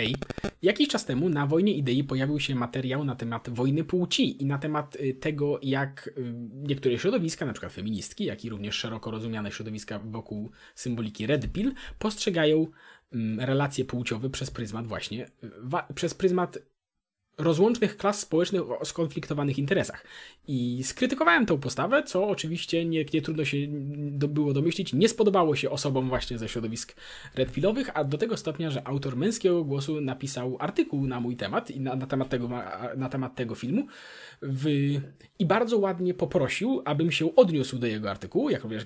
Hej, jakiś czas temu na Wojnie Idei pojawił się materiał na temat wojny płci i na temat y, tego, jak y, niektóre środowiska, przykład feministki, jak i również szeroko rozumiane środowiska wokół symboliki Red Pill, postrzegają mm, relacje płciowe przez pryzmat właśnie, y, przez pryzmat rozłącznych klas społecznych o skonfliktowanych interesach. I skrytykowałem tę postawę, co oczywiście nie, nie trudno się do, było domyślić, nie spodobało się osobom właśnie ze środowisk redpilowych, a do tego stopnia, że autor męskiego głosu napisał artykuł na mój temat i na, na temat, tego, na temat tego filmu w, i bardzo ładnie poprosił, abym się odniósł do jego artykułu, jak również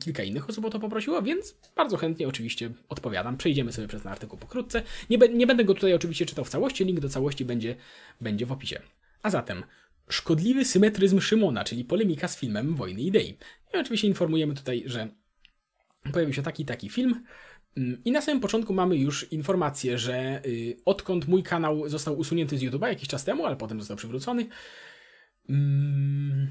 kilka innych osób o to poprosiło, więc bardzo chętnie oczywiście odpowiadam. Przejdziemy sobie przez ten artykuł pokrótce. Nie, nie będę go tutaj oczywiście czytał w całości, link do całości będzie będzie w opisie. A zatem szkodliwy symetryzm Szymona, czyli polemika z filmem Wojny Idei. I oczywiście informujemy tutaj, że pojawił się taki taki film. Mm, I na samym początku mamy już informację, że y, odkąd mój kanał został usunięty z YouTube'a jakiś czas temu, ale potem został przywrócony, mm,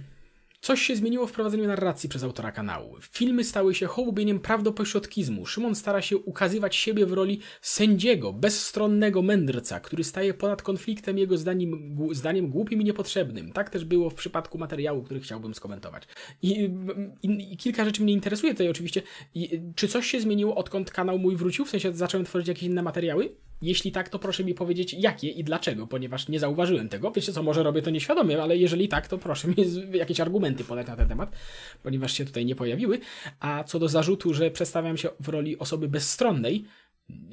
Coś się zmieniło w prowadzeniu narracji przez autora kanału. Filmy stały się hołubieniem prawdopośrodkizmu. Szymon stara się ukazywać siebie w roli sędziego, bezstronnego mędrca, który staje ponad konfliktem jego zdaniem, zdaniem głupim i niepotrzebnym. Tak też było w przypadku materiału, który chciałbym skomentować. I, i, i kilka rzeczy mnie interesuje tutaj oczywiście. I, czy coś się zmieniło, odkąd kanał mój wrócił? W sensie zacząłem tworzyć jakieś inne materiały? Jeśli tak, to proszę mi powiedzieć jakie i dlaczego, ponieważ nie zauważyłem tego. Wiecie co, może robię to nieświadomie, ale jeżeli tak, to proszę mi jakieś argumenty podać na ten temat, ponieważ się tutaj nie pojawiły. A co do zarzutu, że przedstawiam się w roli osoby bezstronnej,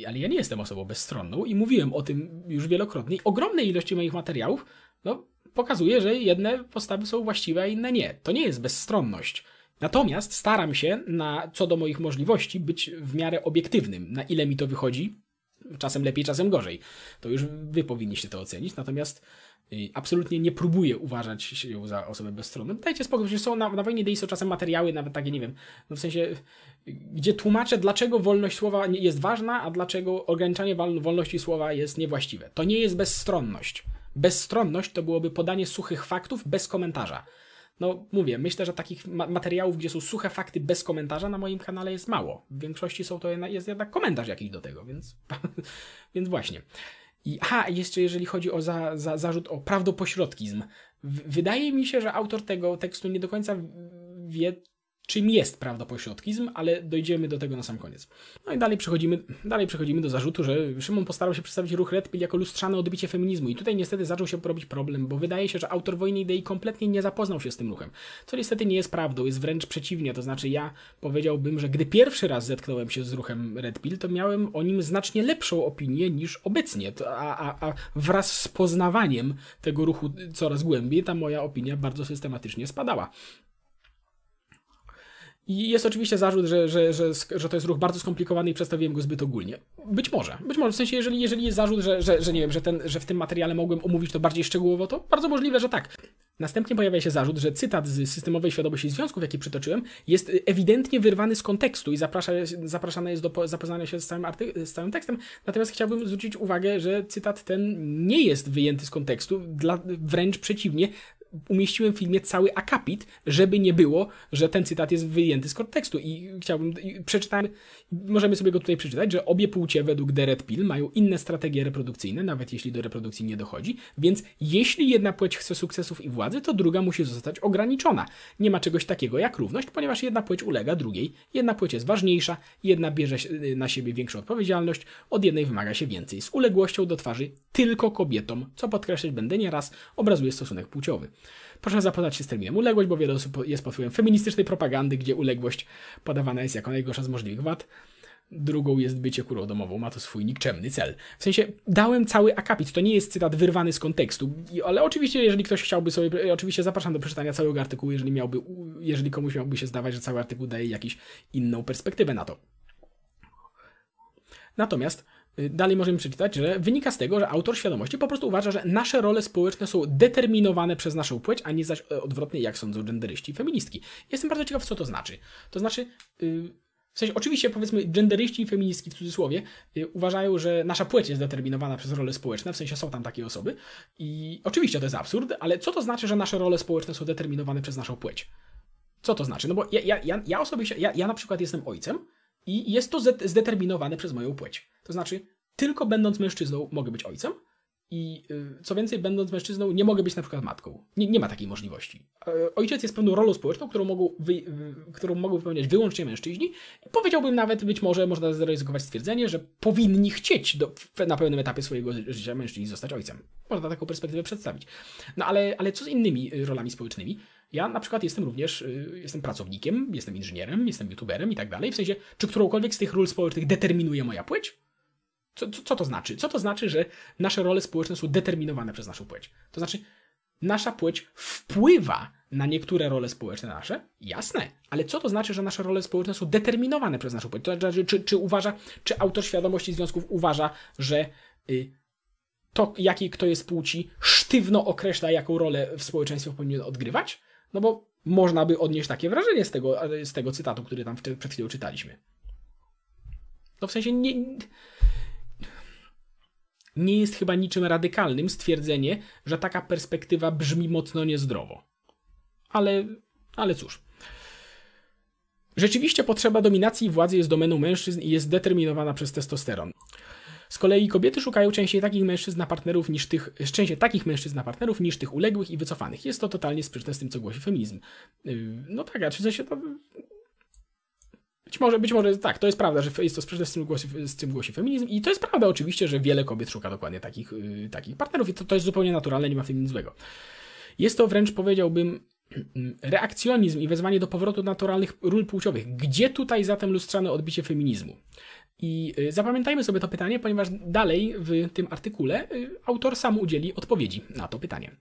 ale ja nie jestem osobą bezstronną i mówiłem o tym już wielokrotnie. Ogromnej ilości moich materiałów no, pokazuje, że jedne postawy są właściwe, a inne nie. To nie jest bezstronność. Natomiast staram się, na, co do moich możliwości, być w miarę obiektywnym. Na ile mi to wychodzi, czasem lepiej, czasem gorzej. To już wy powinniście to ocenić, natomiast y, absolutnie nie próbuję uważać się za osobę bezstronną. Dajcie spokój, że są na, na wojnie idei są czasem materiały, nawet takie, nie wiem, no w sensie, gdzie tłumaczę, dlaczego wolność słowa jest ważna, a dlaczego ograniczanie wolności słowa jest niewłaściwe. To nie jest bezstronność. Bezstronność to byłoby podanie suchych faktów bez komentarza. No mówię, myślę, że takich ma materiałów, gdzie są suche fakty bez komentarza na moim kanale jest mało. W większości są to jest jednak komentarz jakiś do tego, więc, więc właśnie. I aha, jeszcze jeżeli chodzi o za, za, zarzut o prawdopośrodkizm. W, wydaje mi się, że autor tego tekstu nie do końca wie, czym jest prawdopośrodkizm, ale dojdziemy do tego na sam koniec. No i dalej przechodzimy, dalej przechodzimy do zarzutu, że Szymon postarał się przedstawić ruch Red Pill jako lustrzane odbicie feminizmu i tutaj niestety zaczął się robić problem, bo wydaje się, że autor Wojny Idei kompletnie nie zapoznał się z tym ruchem, co niestety nie jest prawdą, jest wręcz przeciwnie, to znaczy ja powiedziałbym, że gdy pierwszy raz zetknąłem się z ruchem Red Pill, to miałem o nim znacznie lepszą opinię niż obecnie, a, a, a wraz z poznawaniem tego ruchu coraz głębiej, ta moja opinia bardzo systematycznie spadała. I jest oczywiście zarzut, że, że, że, że to jest ruch bardzo skomplikowany i przedstawiłem go zbyt ogólnie. Być może. Być może. W sensie, jeżeli, jeżeli jest zarzut, że, że, że nie wiem, że, ten, że w tym materiale mogłem omówić to bardziej szczegółowo, to bardzo możliwe, że tak. Następnie pojawia się zarzut, że cytat z systemowej świadomości związków, jaki przytoczyłem, jest ewidentnie wyrwany z kontekstu i zaprasza, zapraszane jest do zapoznania się z całym, arty- z całym tekstem. Natomiast chciałbym zwrócić uwagę, że cytat ten nie jest wyjęty z kontekstu, dla, wręcz przeciwnie, umieściłem w filmie cały akapit, żeby nie było, że ten cytat jest wyjęty z kontekstu. I chciałbym, i przeczytałem, możemy sobie go tutaj przeczytać, że obie płcie według The Red Pill mają inne strategie reprodukcyjne, nawet jeśli do reprodukcji nie dochodzi, więc jeśli jedna płeć chce sukcesów i władzy, to druga musi zostać ograniczona. Nie ma czegoś takiego jak równość, ponieważ jedna płeć ulega drugiej, jedna płeć jest ważniejsza, jedna bierze na siebie większą odpowiedzialność, od jednej wymaga się więcej. Z uległością do twarzy tylko kobietom, co podkreślać będę nieraz, obrazuje stosunek płciowy. Proszę zapoznać się z terminem uległość, bo wiele osób jest pod wpływem feministycznej propagandy, gdzie uległość podawana jest jako najgorsza z możliwych wad. Drugą jest bycie kurą domową, ma to swój nikczemny cel. W sensie dałem cały akapit, to nie jest cytat wyrwany z kontekstu, ale oczywiście jeżeli ktoś chciałby sobie, oczywiście zapraszam do przeczytania całego artykułu, jeżeli miałby, jeżeli komuś miałby się zdawać, że cały artykuł daje jakąś inną perspektywę na to. Natomiast dalej możemy przeczytać, że wynika z tego, że autor świadomości po prostu uważa, że nasze role społeczne są determinowane przez naszą płeć, a nie zaś e, odwrotnie, jak sądzą genderyści i feministki. Jestem bardzo ciekaw, co to znaczy. To znaczy, yy, w sensie, oczywiście powiedzmy, genderyści i feministki w cudzysłowie yy, uważają, że nasza płeć jest determinowana przez role społeczne, w sensie są tam takie osoby. I oczywiście to jest absurd, ale co to znaczy, że nasze role społeczne są determinowane przez naszą płeć? Co to znaczy? No bo ja, ja, ja, ja osobiście, ja, ja na przykład jestem ojcem i jest to zdeterminowane przez moją płeć. To znaczy, tylko będąc mężczyzną mogę być ojcem, i y, co więcej, będąc mężczyzną, nie mogę być na przykład matką. Nie, nie ma takiej możliwości. E, ojciec jest pewną rolą społeczną, którą mogą, wy, którą mogą wypełniać wyłącznie mężczyźni. Powiedziałbym nawet, być może można zaryzykować stwierdzenie, że powinni chcieć do, na pewnym etapie swojego życia mężczyźni zostać ojcem. Można taką perspektywę przedstawić. No ale, ale co z innymi y, rolami społecznymi? Ja na przykład jestem również, y, jestem pracownikiem, jestem inżynierem, jestem youtuberem i tak dalej. W sensie, czy którąkolwiek z tych ról społecznych determinuje moja płeć? Co, co, co to znaczy? Co to znaczy, że nasze role społeczne są determinowane przez naszą płeć? To znaczy, nasza płeć wpływa na niektóre role społeczne nasze? Jasne, ale co to znaczy, że nasze role społeczne są determinowane przez naszą płeć? To znaczy, czy, czy uważa, czy autor świadomości związków uważa, że y, to, jakiej kto jest płci, sztywno określa, jaką rolę w społeczeństwie powinien odgrywać? No bo można by odnieść takie wrażenie z tego, z tego cytatu, który tam przed chwilą czytaliśmy. No w sensie nie, nie jest chyba niczym radykalnym stwierdzenie, że taka perspektywa brzmi mocno niezdrowo. Ale, ale cóż. Rzeczywiście potrzeba dominacji władzy jest domeną mężczyzn i jest determinowana przez testosteron. Z kolei kobiety szukają częściej takich mężczyzn na partnerów niż tych, częściej takich mężczyzn na partnerów niż tych uległych i wycofanych. Jest to totalnie sprzeczne z tym, co głosi feminizm. Yy, no tak, a czy się to być może, być może tak, to jest prawda, że jest to sprzeczne z czym, głosi, z czym głosi feminizm i to jest prawda oczywiście, że wiele kobiet szuka dokładnie takich, yy, takich partnerów i to, to jest zupełnie naturalne, nie ma w tym nic złego. Jest to wręcz powiedziałbym reakcjonizm i wezwanie do powrotu naturalnych ról płciowych. Gdzie tutaj zatem lustrzane odbicie feminizmu? I yy, zapamiętajmy sobie to pytanie, ponieważ dalej w tym artykule yy, autor sam udzieli odpowiedzi na to pytanie.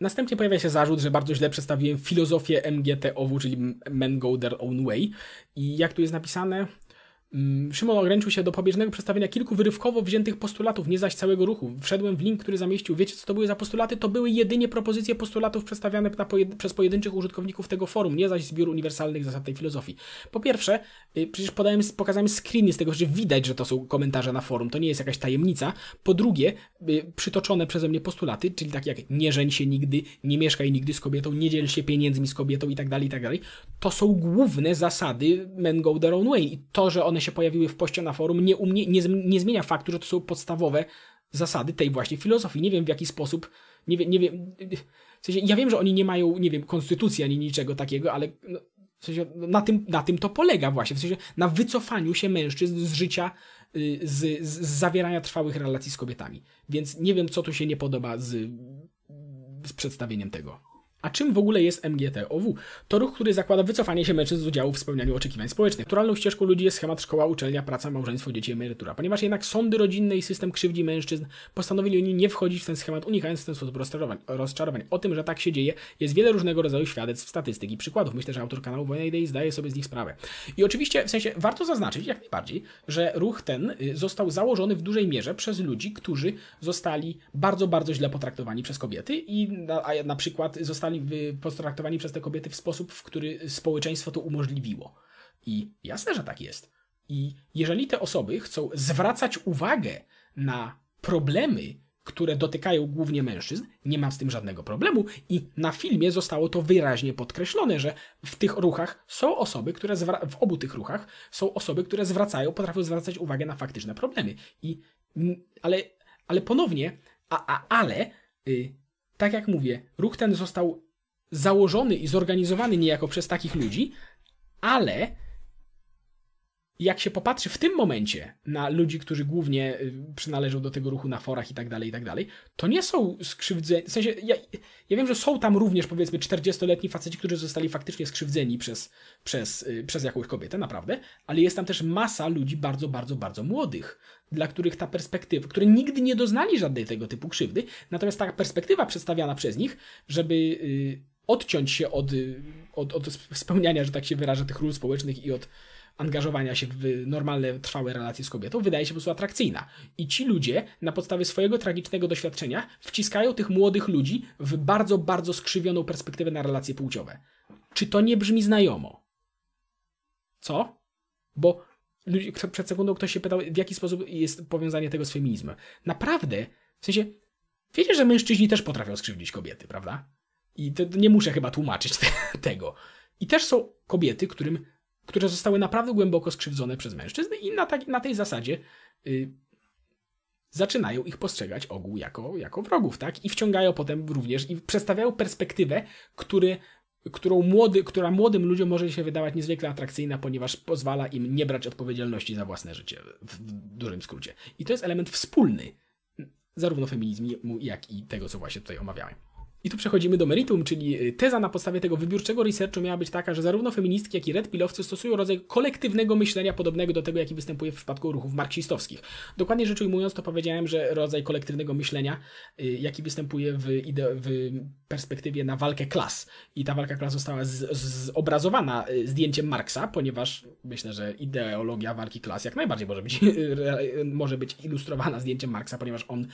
Następnie pojawia się zarzut, że bardzo źle przedstawiłem filozofię MGTOW, czyli Men Go Their Own Way. I jak tu jest napisane, Szymon ograniczył się do pobieżnego przedstawienia kilku wyrywkowo wziętych postulatów, nie zaś całego ruchu. Wszedłem w link, który zamieścił. Wiecie, co to były za postulaty? To były jedynie propozycje postulatów przedstawiane pojed przez pojedynczych użytkowników tego forum, nie zaś zbiór uniwersalnych zasad tej filozofii. Po pierwsze, y, przecież podałem, pokazałem screeny z tego, że widać, że to są komentarze na forum, to nie jest jakaś tajemnica. Po drugie, y, przytoczone przeze mnie postulaty, czyli takie jak nie żeń się nigdy, nie mieszkaj nigdy z kobietą, nie dziel się pieniędzmi z kobietą i tak dalej, i tak dalej. To są główne zasady men go their own way. I to, że one się pojawiły w poście na forum, nie, umie, nie, nie zmienia faktu, że to są podstawowe zasady tej właśnie filozofii. Nie wiem w jaki sposób, nie wiem, nie wiem w sensie, ja wiem, że oni nie mają, nie wiem, konstytucji ani niczego takiego, ale no, w sensie, no, na, tym, na tym to polega właśnie, w sensie na wycofaniu się mężczyzn z życia, y, z, z, z zawierania trwałych relacji z kobietami. Więc nie wiem, co tu się nie podoba z, z przedstawieniem tego. A czym w ogóle jest MGTOW? To ruch, który zakłada wycofanie się mężczyzn z udziału w spełnianiu oczekiwań społecznych. Naturalną ścieżką ludzi jest schemat szkoła, uczelnia, praca, małżeństwo, dzieci, emerytura. Ponieważ jednak sądy rodzinne i system krzywdzi mężczyzn, postanowili oni nie wchodzić w ten schemat, unikając w ten sposób rozczarowań. rozczarowań. O tym, że tak się dzieje, jest wiele różnego rodzaju świadectw, statystyk i przykładów. Myślę, że autor kanału Wojna Idei zdaje sobie z nich sprawę. I oczywiście, w sensie, warto zaznaczyć jak najbardziej, że ruch ten y, został założony w dużej mierze przez ludzi, którzy zostali bardzo, bardzo źle potraktowani przez kobiety i na, na przykład zostali potraktowani potraktowani przez te kobiety w sposób, w który społeczeństwo to umożliwiło. I jasne, że tak jest. I jeżeli te osoby chcą zwracać uwagę na problemy, które dotykają głównie mężczyzn, nie mam z tym żadnego problemu i na filmie zostało to wyraźnie podkreślone, że w tych ruchach są osoby, które w obu tych ruchach są osoby, które zwracają, potrafią zwracać uwagę na faktyczne problemy. I ale, ale ponownie, a, a ale y, tak jak mówię, ruch ten został założony i zorganizowany niejako przez takich ludzi, ale jak się popatrzy w tym momencie na ludzi, którzy głównie y, przynależą do tego ruchu na forach i tak dalej, i tak dalej, to nie są skrzywdzeni. W sensie, ja, ja wiem, że są tam również powiedzmy 40-letni faceci, którzy zostali faktycznie skrzywdzeni przez, przez, y, przez jakąś kobietę, naprawdę, ale jest tam też masa ludzi bardzo, bardzo, bardzo młodych, dla których ta perspektywa, które nigdy nie doznali żadnej tego typu krzywdy, natomiast ta perspektywa przedstawiana przez nich, żeby. Yy, odciąć się od, od, od spełniania, że tak się wyrażę, tych ról społecznych i od angażowania się w normalne, trwałe relacje z kobietą, wydaje się po prostu atrakcyjna. I ci ludzie na podstawie swojego tragicznego doświadczenia wciskają tych młodych ludzi w bardzo, bardzo skrzywioną perspektywę na relacje płciowe. Czy to nie brzmi znajomo? Co? Bo ludzie, przed sekundą ktoś się pytał, w jaki sposób jest powiązanie tego z feminizmem. Naprawdę, w sensie, wiecie, że mężczyźni też potrafią skrzywdzić kobiety, prawda? I to, nie muszę chyba tłumaczyć te, tego. I też są kobiety, którym, które zostały naprawdę głęboko skrzywdzone przez mężczyzn i na, ta, na tej zasadzie y, zaczynają ich postrzegać ogół jako, jako wrogów, tak? I wciągają potem również i przedstawiają perspektywę, który, którą młody, która młodym ludziom może się wydawać niezwykle atrakcyjna, ponieważ pozwala im nie brać odpowiedzialności za własne życie, w, w dużym skrócie. I to jest element wspólny zarówno feminizmu, jak i tego, co właśnie tutaj omawiałem. I tu przechodzimy do meritum, czyli y, teza na podstawie tego wybiórczego researchu miała być taka, że zarówno feministki, jak i red pilowcy stosują rodzaj kolektywnego myślenia podobnego do tego, jaki występuje w przypadku ruchów marksistowskich. Dokładnie rzecz ujmując, to powiedziałem, że rodzaj kolektywnego myślenia, y, jaki występuje w, w perspektywie na walkę klas. I ta walka klas została zobrazowana y, zdjęciem Marksa, ponieważ myślę, że ideologia walki klas jak najbardziej może być, może być ilustrowana zdjęciem Marksa, ponieważ on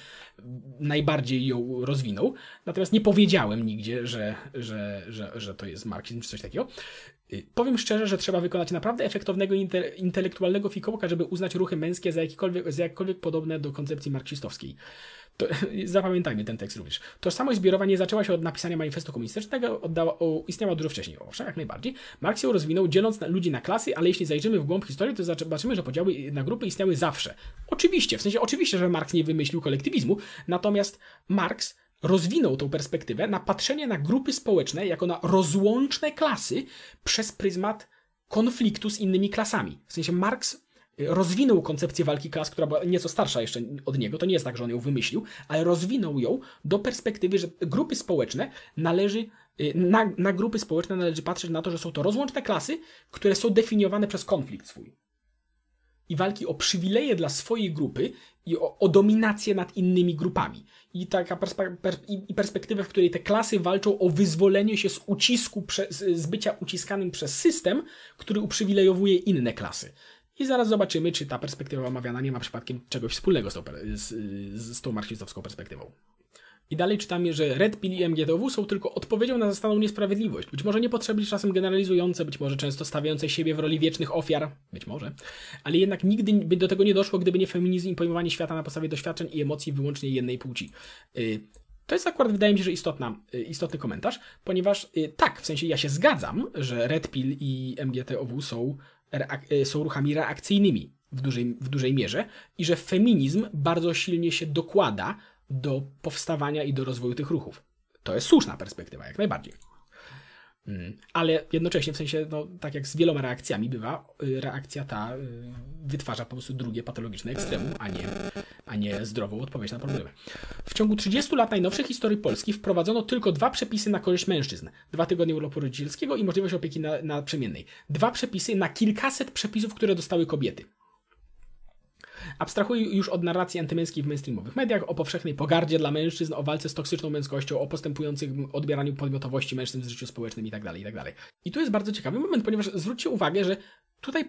najbardziej ją rozwinął. Natomiast nie powiedziałem nigdzie, że, że, że, że to jest marksizm czy coś takiego. Y, powiem szczerze, że trzeba wykonać naprawdę efektownego inte, intelektualnego fikołka, żeby uznać ruchy męskie za, jakikolwiek, za jakkolwiek podobne do koncepcji marksistowskiej. To, zapamiętajmy ten tekst również. Tożsamość zbiorowa nie zaczęła się od napisania manifestu komunistycznego, oddała, o, istniała dużo wcześniej, owszem, jak najbardziej. Marks ją rozwinął, dzieląc na, ludzi na klasy, ale jeśli zajrzymy w głąb historii, to zobaczymy, że podziały na grupy istniały zawsze. Oczywiście, w sensie oczywiście, że Marks nie wymyślił kolektywizmu, natomiast Marks rozwinął tą perspektywę na patrzenie na grupy społeczne jako na rozłączne klasy przez pryzmat konfliktu z innymi klasami. W sensie Marx y, rozwinął koncepcję walki klas, która była nieco starsza jeszcze od niego, to nie jest tak, że on ją wymyślił, ale rozwinął ją do perspektywy, że grupy społeczne należy, y, na, na grupy społeczne należy patrzeć na to, że są to rozłączne klasy, które są definiowane przez konflikt swój i walki o przywileje dla swojej grupy i o, o dominację nad innymi grupami. I taka perspe per i perspektywa, w której te klasy walczą o wyzwolenie się z ucisku, z bycia uciskanym przez system, który uprzywilejowuje inne klasy. I zaraz zobaczymy, czy ta perspektywa omawiana nie ma przypadkiem czegoś wspólnego z tą, z, z tą marksistowską perspektywą. I dalej czytamy, że Red Pill i MGTOW są tylko odpowiedzią na zastaną niesprawiedliwość. Być może niepotrzebnie czasem generalizujące, być może często stawiające siebie w roli wiecznych ofiar, być może, ale jednak nigdy by do tego nie doszło, gdyby nie feminizm i pojmowanie świata na podstawie doświadczeń i emocji wyłącznie jednej płci. Y, to jest akurat, wydaje mi się, że istotna, y, istotny komentarz, ponieważ y, tak, w sensie ja się zgadzam, że Red Pill i MGTOW są, są ruchami reakcyjnymi w dużej, w dużej mierze i że feminizm bardzo silnie się dokłada do powstawania i do rozwoju tych ruchów. To jest słuszna perspektywa, jak najbardziej. Mm. Ale jednocześnie, w sensie, no, tak jak z wieloma reakcjami bywa, y, reakcja ta y, wytwarza po prostu drugie patologiczne ekstremum, a nie, a nie zdrową odpowiedź na problemy. W ciągu 30 lat najnowszej historii Polski wprowadzono tylko dwa przepisy na korzyść mężczyzn. Dwa tygodnie urlopu rodzicielskiego i możliwość opieki na, na przemiennej. Dwa przepisy na kilkaset przepisów, które dostały kobiety. Abstrahuję już od narracji antymęskiej w mainstreamowych mediach, o powszechnej pogardzie dla mężczyzn, o walce z toksyczną męskością, o postępującym odbieraniu podmiotowości mężczyzn w życiu społecznym itd., tak itd. Tak I tu jest bardzo ciekawy moment, ponieważ zwróćcie uwagę, że tutaj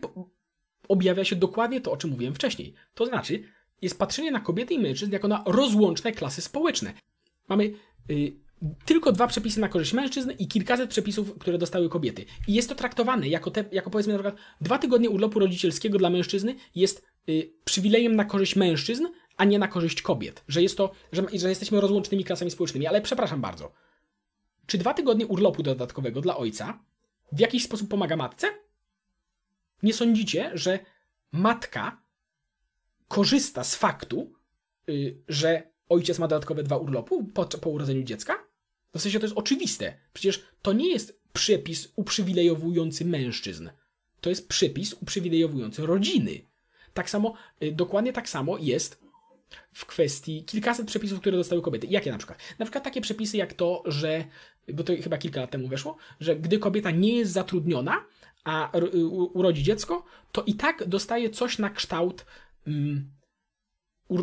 objawia się dokładnie to, o czym mówiłem wcześniej. To znaczy, jest patrzenie na kobiety i mężczyzn jako na rozłączne klasy społeczne. Mamy y, tylko dwa przepisy na korzyść mężczyzn i kilkaset przepisów, które dostały kobiety. I jest to traktowane jako, te, jako powiedzmy na przykład dwa tygodnie urlopu rodzicielskiego dla mężczyzny jest przywilejem na korzyść mężczyzn, a nie na korzyść kobiet. Że jest to, że, że jesteśmy rozłącznymi klasami społecznymi. Ale przepraszam bardzo. Czy dwa tygodnie urlopu dodatkowego dla ojca w jakiś sposób pomaga matce? Nie sądzicie, że matka korzysta z faktu, y, że ojciec ma dodatkowe dwa urlopu po, po urodzeniu dziecka? W sensie to jest oczywiste. Przecież to nie jest przepis uprzywilejowujący mężczyzn. To jest przepis uprzywilejowujący rodziny. Tak samo, y, dokładnie tak samo jest w kwestii kilkaset przepisów, które dostały kobiety. Jakie na przykład? Na przykład takie przepisy jak to, że, bo to chyba kilka lat temu weszło, że gdy kobieta nie jest zatrudniona, a urodzi dziecko, to i tak dostaje coś na kształt mm,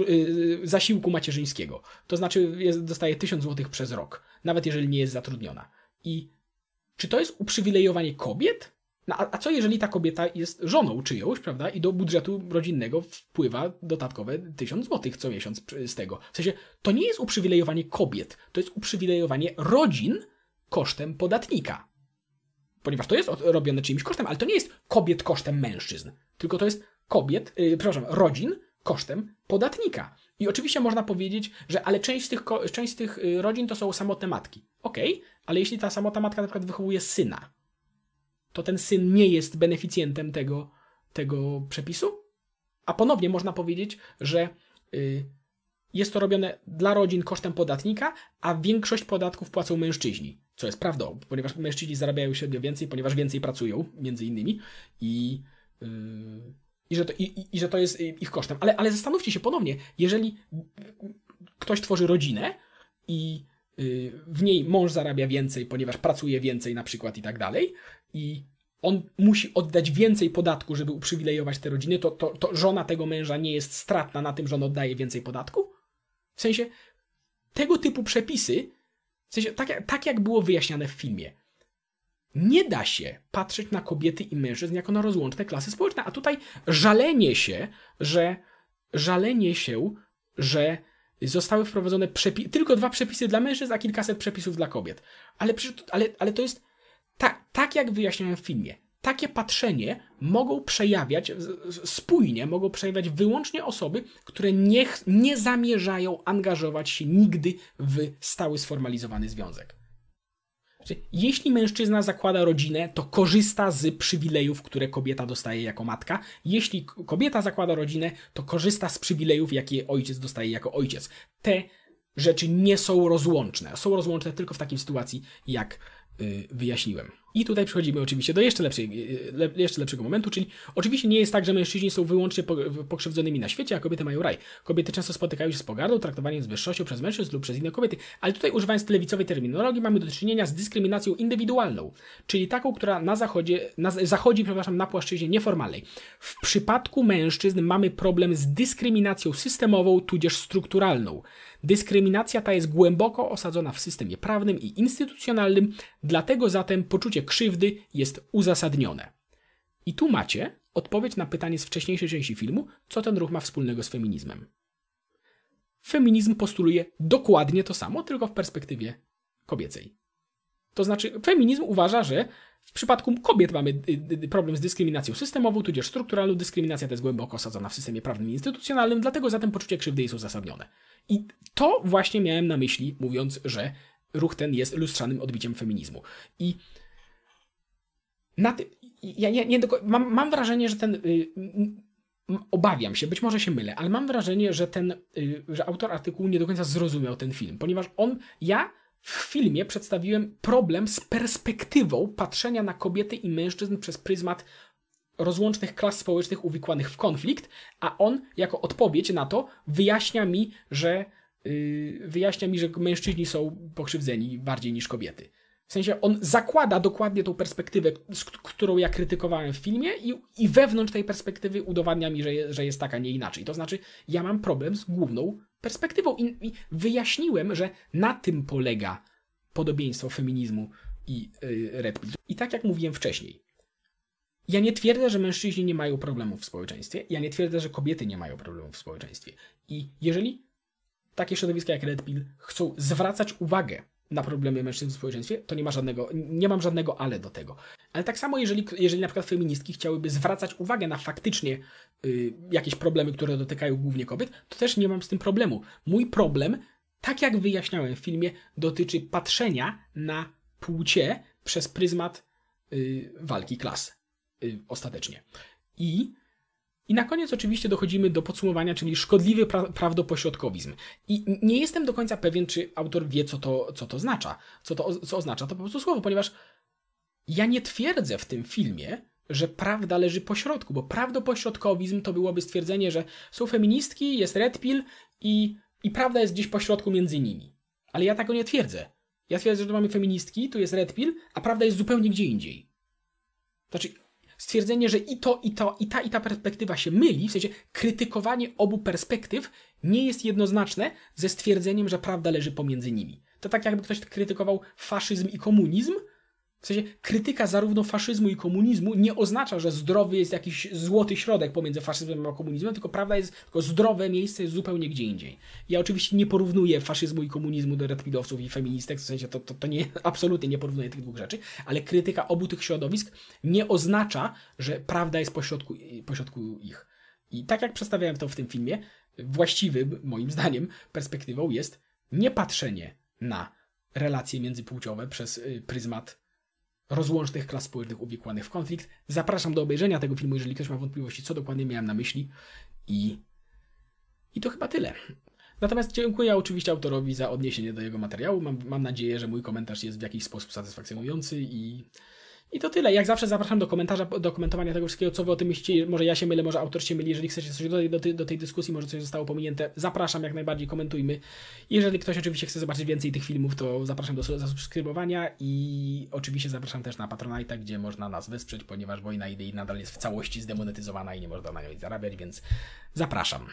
y, zasiłku macierzyńskiego. To znaczy jest, dostaje 1000 zł przez rok nawet jeżeli nie jest zatrudniona. I czy to jest uprzywilejowanie kobiet? No, a, a co jeżeli ta kobieta jest żoną czyjąś, prawda? I do budżetu rodzinnego wpływa dodatkowe 1000 zł co miesiąc z tego. W sensie, to nie jest uprzywilejowanie kobiet, to jest uprzywilejowanie rodzin kosztem podatnika. Ponieważ to jest robione czyimś kosztem, ale to nie jest kobiet kosztem mężczyzn, tylko to jest kobiet, yy, przepraszam, rodzin kosztem podatnika. I oczywiście można powiedzieć, że ale część z tych, część z tych y, rodzin to są samotne matki. Okej, okay, ale jeśli ta samotna matka na przykład wychowuje syna, to ten syn nie jest beneficjentem tego, tego przepisu? A ponownie można powiedzieć, że yy, jest to robione dla rodzin kosztem podatnika, a większość podatków płacą mężczyźni, co jest prawdą, ponieważ mężczyźni zarabiają średnio więcej, ponieważ więcej pracują, między innymi, i, yy, i, że, to, i, i, że to jest ich kosztem. Ale, ale zastanówcie się ponownie, jeżeli ktoś tworzy rodzinę i w niej mąż zarabia więcej, ponieważ pracuje więcej na przykład i tak dalej, i on musi oddać więcej podatku, żeby uprzywilejować te rodziny, to, to, to żona tego męża nie jest stratna na tym, że on oddaje więcej podatku? W sensie tego typu przepisy, w sensie tak, tak jak było wyjaśniane w filmie, nie da się patrzeć na kobiety i mężczyzn jako na rozłączne klasy społeczne, a tutaj żalenie się, że żalenie się, że zostały wprowadzone tylko dwa przepisy dla mężczyzn, a kilkaset przepisów dla kobiet. Ale, ale, ale to jest tak, tak jak wyjaśniałem w filmie. Takie patrzenie mogą przejawiać spójnie, mogą przejawiać wyłącznie osoby, które nie, nie zamierzają angażować się nigdy w stały sformalizowany związek. Jeśli mężczyzna zakłada rodzinę, to korzysta z przywilejów, które kobieta dostaje jako matka. Jeśli kobieta zakłada rodzinę, to korzysta z przywilejów, jakie ojciec dostaje jako ojciec. Te rzeczy nie są rozłączne. Są rozłączne tylko w takiej sytuacji, jak wyjaśniłem. I tutaj przechodzimy oczywiście do jeszcze, lepszej, le, jeszcze lepszego momentu, czyli oczywiście nie jest tak, że mężczyźni są wyłącznie pokrzywdzonymi na świecie, a kobiety mają raj. Kobiety często spotykają się z pogardą, traktowaniem z wyższością przez mężczyzn lub przez inne kobiety, ale tutaj używając lewicowej terminologii mamy do czynienia z dyskryminacją indywidualną, czyli taką, która na zachodzie, na, zachodzi przepraszam, na płaszczyźnie nieformalnej. W przypadku mężczyzn mamy problem z dyskryminacją systemową, tudzież strukturalną. Dyskryminacja ta jest głęboko osadzona w systemie prawnym i instytucjonalnym, dlatego zatem poczucie krzywdy jest uzasadnione. I tu macie odpowiedź na pytanie z wcześniejszej części filmu, co ten ruch ma wspólnego z feminizmem. Feminizm postuluje dokładnie to samo, tylko w perspektywie kobiecej. To znaczy, feminizm uważa, że w przypadku kobiet mamy y, y, problem z dyskryminacją systemową, tudzież strukturalną. Dyskryminacja ta jest głęboko osadzona w systemie prawnym i instytucjonalnym, dlatego zatem poczucie krzywdy jest uzasadnione. I to właśnie miałem na myśli, mówiąc, że ruch ten jest lustrzanym odbiciem feminizmu. I na ty, ja nie, nie do, mam, mam wrażenie, że ten. Y, obawiam się, być może się mylę, ale mam wrażenie, że ten, y, że autor artykułu nie do końca zrozumiał ten film, ponieważ on, ja w filmie przedstawiłem problem z perspektywą patrzenia na kobiety i mężczyzn przez pryzmat rozłącznych klas społecznych uwikłanych w konflikt, a on jako odpowiedź na to wyjaśnia mi, że yy, wyjaśnia mi, że mężczyźni są pokrzywdzeni bardziej niż kobiety. W sensie on zakłada dokładnie tą perspektywę, którą ja krytykowałem w filmie, i, i wewnątrz tej perspektywy udowadnia mi, że, je, że jest taka, nie inaczej. To znaczy, ja mam problem z główną perspektywą i, i wyjaśniłem, że na tym polega podobieństwo feminizmu i yy, Red. I tak jak mówiłem wcześniej, ja nie twierdzę, że mężczyźni nie mają problemów w społeczeństwie. Ja nie twierdzę, że kobiety nie mają problemów w społeczeństwie. I jeżeli takie środowiska jak Red Pill chcą zwracać uwagę na problemy mężczyzn w społeczeństwie, to nie ma żadnego, nie mam żadnego ale do tego. Ale tak samo, jeżeli, jeżeli na przykład feministki chciałyby zwracać uwagę na faktycznie y, jakieś problemy, które dotykają głównie kobiet, to też nie mam z tym problemu. Mój problem, tak jak wyjaśniałem w filmie, dotyczy patrzenia na płcie przez pryzmat y, walki klas. Y, ostatecznie. I, I na koniec oczywiście dochodzimy do podsumowania, czyli szkodliwy pra prawdopośrodkowizm. I nie jestem do końca pewien, czy autor wie, co to, co to oznacza. Co to co oznacza to po prostu słowo, ponieważ ja nie twierdzę w tym filmie, że prawda leży po środku, bo prawdopośrodkowizm to byłoby stwierdzenie, że są feministki, jest red pill i, i prawda jest gdzieś po środku między nimi. Ale ja tego nie twierdzę. Ja twierdzę, że tu mamy feministki, tu jest red pill, a prawda jest zupełnie gdzie indziej. Znaczy, stwierdzenie, że i to, i to, i ta, i ta perspektywa się myli, w sensie krytykowanie obu perspektyw nie jest jednoznaczne ze stwierdzeniem, że prawda leży pomiędzy nimi. To tak jakby ktoś krytykował faszyzm i komunizm, w sensie krytyka zarówno faszyzmu i komunizmu nie oznacza, że zdrowy jest jakiś złoty środek pomiędzy faszyzmem a komunizmem, tylko prawda jest, tylko zdrowe miejsce jest zupełnie gdzie indziej. Ja oczywiście nie porównuję faszyzmu i komunizmu do redpidowców i feministek, w sensie to, to, to nie, absolutnie nie porównuję tych dwóch rzeczy, ale krytyka obu tych środowisk nie oznacza, że prawda jest pośrodku, pośrodku ich. I tak jak przedstawiałem to w tym filmie, właściwym, moim zdaniem, perspektywą jest nie patrzenie na relacje międzypłciowe przez y, pryzmat rozłącznych klas społecznych uwikłanych w konflikt. Zapraszam do obejrzenia tego filmu, jeżeli ktoś ma wątpliwości, co dokładnie miałem na myśli. I, i to chyba tyle. Natomiast dziękuję oczywiście autorowi za odniesienie do jego materiału. Mam, mam nadzieję, że mój komentarz jest w jakiś sposób satysfakcjonujący i, i to tyle. Jak zawsze zapraszam do komentarza, do komentowania tego wszystkiego, co wy o tym myślicie. Może ja się mylę, może autor się myli. Jeżeli chcecie coś dodać do, tej- do tej dyskusji, może coś zostało pominięte, zapraszam jak najbardziej, komentujmy. Jeżeli ktoś oczywiście chce zobaczyć więcej tych filmów, to zapraszam do zasubskrybowania i oczywiście zapraszam też na Patronite, gdzie można nas wesprzeć, ponieważ Wojna Idei nadal jest w całości zdemonetyzowana i nie można na nią zarabiać, więc zapraszam.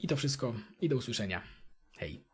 I to wszystko i do usłyszenia. Hej.